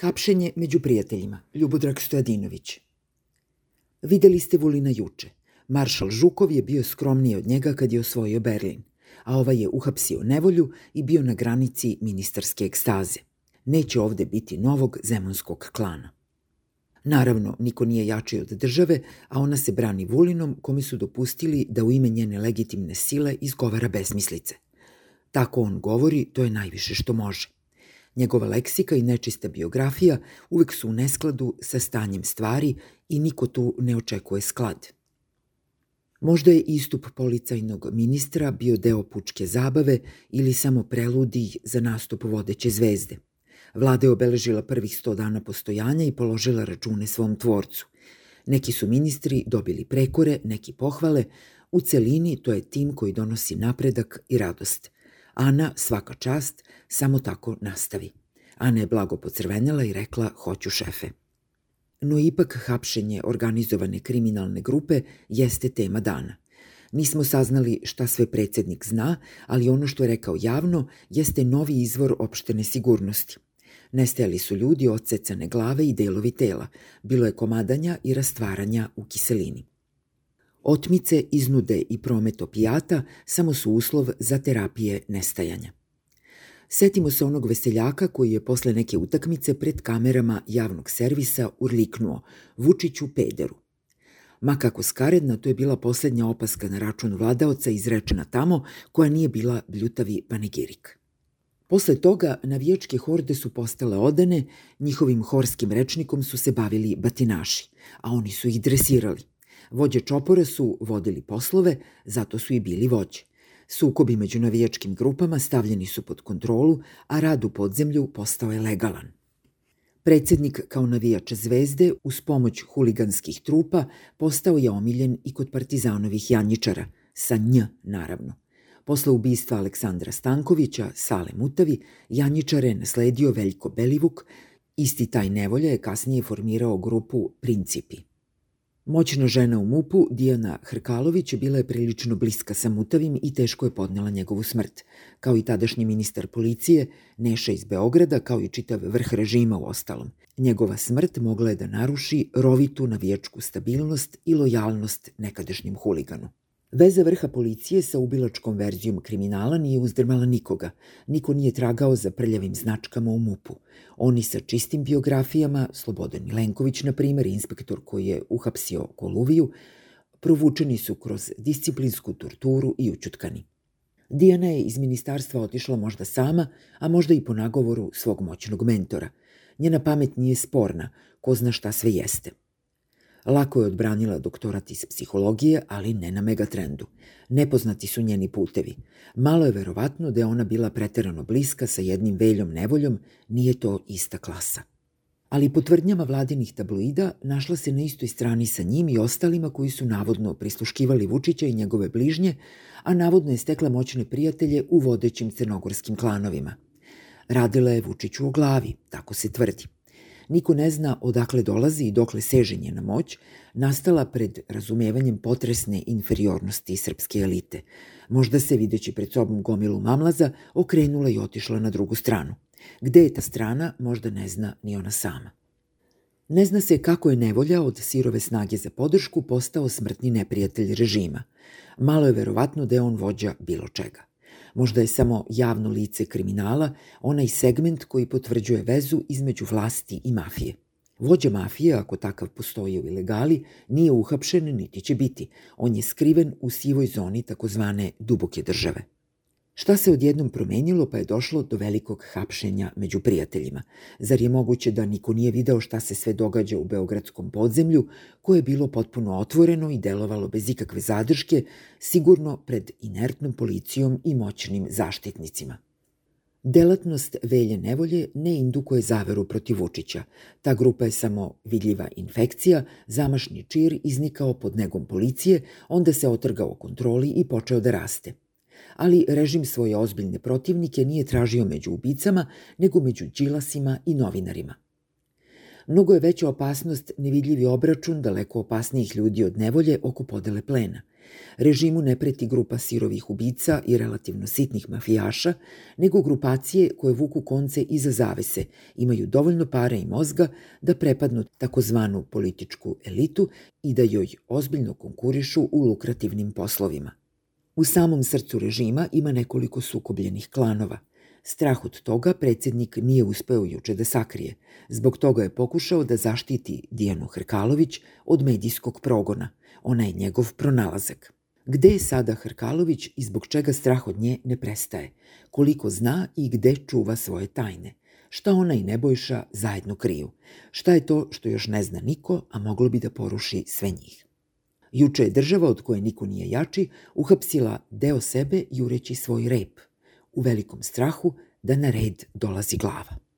Hapšenje među prijateljima. Ljubodrag Stojadinović. Videli ste Vulina juče. Maršal Žukov je bio skromniji od njega kad je osvojio Berlin, a ovaj je uhapsio nevolju i bio na granici ministarske ekstaze. Neće ovde biti novog zemunskog klana. Naravno, niko nije jači od države, a ona se brani Vulinom, kome su dopustili da u ime njene legitimne sile izgovara besmislice. Tako on govori, to je najviše što može. Njegova leksika i nečista biografija uvek su u neskladu sa stanjem stvari i niko tu ne očekuje sklad. Možda je istup policajnog ministra bio deo pučke zabave ili samo preludij za nastup vodeće zvezde. Vlada je obeležila prvih sto dana postojanja i položila račune svom tvorcu. Neki su ministri dobili prekore, neki pohvale, u celini to je tim koji donosi napredak i radost – Ana, svaka čast, samo tako nastavi. Ana je blago pocrvenjala i rekla, hoću šefe. No ipak hapšenje organizovane kriminalne grupe jeste tema dana. Nismo saznali šta sve predsednik zna, ali ono što je rekao javno jeste novi izvor opštene sigurnosti. Nestajali su ljudi, odsecane glave i delovi tela. Bilo je komadanja i rastvaranja u kiselini. Otmice, iznude i promet opijata samo su uslov za terapije nestajanja. Setimo se onog veseljaka koji je posle neke utakmice pred kamerama javnog servisa urliknuo Vučiću pederu. Ma kako skaredna, to je bila poslednja opaska na račun vladaoca izrečena tamo, koja nije bila bljutavi panegirik. Posle toga navijačke horde su postale odane, njihovim horskim rečnikom su se bavili batinaši, a oni su ih dresirali. Vođe čopora su vodili poslove, zato su i bili vođe. Sukobi među navijačkim grupama stavljeni su pod kontrolu, a rad u podzemlju postao je legalan. Predsednik kao navijač zvezde uz pomoć huliganskih trupa postao je omiljen i kod partizanovih janjičara, sa nj naravno. Posle ubistva Aleksandra Stankovića, Sale Mutavi, janjičare je nasledio Veljko Belivuk, isti taj nevolja je kasnije formirao grupu Principi. Moćna žena u MUP-u, Dijana Hrkalović, bila je prilično bliska sa Mutavim i teško je podnela njegovu smrt, kao i tadašnji ministar policije, Neša iz Beograda, kao i čitav vrh režima u ostalom. Njegova smrt mogla je da naruši rovitu navijačku stabilnost i lojalnost nekadašnjem huliganu. Veza vrha policije sa ubilačkom verzijom kriminala nije uzdrmala nikoga. Niko nije tragao za prljavim značkama u MUP-u. Oni sa čistim biografijama, Slobodan Milenković, na primer, inspektor koji je uhapsio Koluviju, provučeni su kroz disciplinsku torturu i učutkani. Dijana je iz ministarstva otišla možda sama, a možda i po nagovoru svog moćnog mentora. Njena pamet nije sporna, ko zna šta sve jeste. Lako je odbranila doktorat iz psihologije, ali ne na megatrendu. Nepoznati su njeni putevi. Malo je verovatno da je ona bila preterano bliska sa jednim veljom nevoljom, nije to ista klasa. Ali po tvrdnjama vladinih tabloida našla se na istoj strani sa njim i ostalima koji su navodno prisluškivali Vučića i njegove bližnje, a navodno je stekla moćne prijatelje u vodećim crnogorskim klanovima. Radila je Vučiću u glavi, tako se tvrdi. Niko ne zna odakle dolazi i dokle seže njena moć, nastala pred razumevanjem potresne inferiornosti srpske elite. Možda se, videći pred sobom gomilu mamlaza, okrenula i otišla na drugu stranu. Gde je ta strana, možda ne zna ni ona sama. Ne zna se kako je nevolja od sirove snage za podršku postao smrtni neprijatelj režima. Malo je verovatno da je on vođa bilo čega. Možda je samo javno lice kriminala onaj segment koji potvrđuje vezu između vlasti i mafije. Vođa mafije, ako takav postoji u ilegali, nije uhapšen niti će biti. On je skriven u sivoj zoni takozvane duboke države. Šta se odjednom promenilo pa je došlo do velikog hapšenja među prijateljima? Zar je moguće da niko nije video šta se sve događa u beogradskom podzemlju, koje je bilo potpuno otvoreno i delovalo bez ikakve zadrške, sigurno pred inertnom policijom i moćnim zaštitnicima? Delatnost Velje Nevolje ne indukuje zaveru protiv Vučića. Ta grupa je samo vidljiva infekcija, zamašni čir iznikao pod negom policije, onda se otrgao kontroli i počeo da raste – ali režim svoje ozbiljne protivnike nije tražio među ubicama, nego među džilasima i novinarima. Mnogo je veća opasnost nevidljivi obračun daleko opasnijih ljudi od nevolje oko podele plena. Režimu ne preti grupa sirovih ubica i relativno sitnih mafijaša, nego grupacije koje vuku konce iza zavese, imaju dovoljno para i mozga da prepadnu takozvanu političku elitu i da joj ozbiljno konkurišu u lukrativnim poslovima. U samom srcu režima ima nekoliko sukobljenih klanova. Strah od toga predsjednik nije uspeo juče da sakrije. Zbog toga je pokušao da zaštiti Dijanu Hrkalović od medijskog progona. Ona je njegov pronalazak. Gde je sada Hrkalović i zbog čega strah od nje ne prestaje? Koliko zna i gde čuva svoje tajne? Šta ona i Nebojša zajedno kriju? Šta je to što još ne zna niko, a moglo bi da poruši sve njih? Juče je država od koje niko nije jači uhapsila deo sebe jureći svoj rep, u velikom strahu da na red dolazi glava.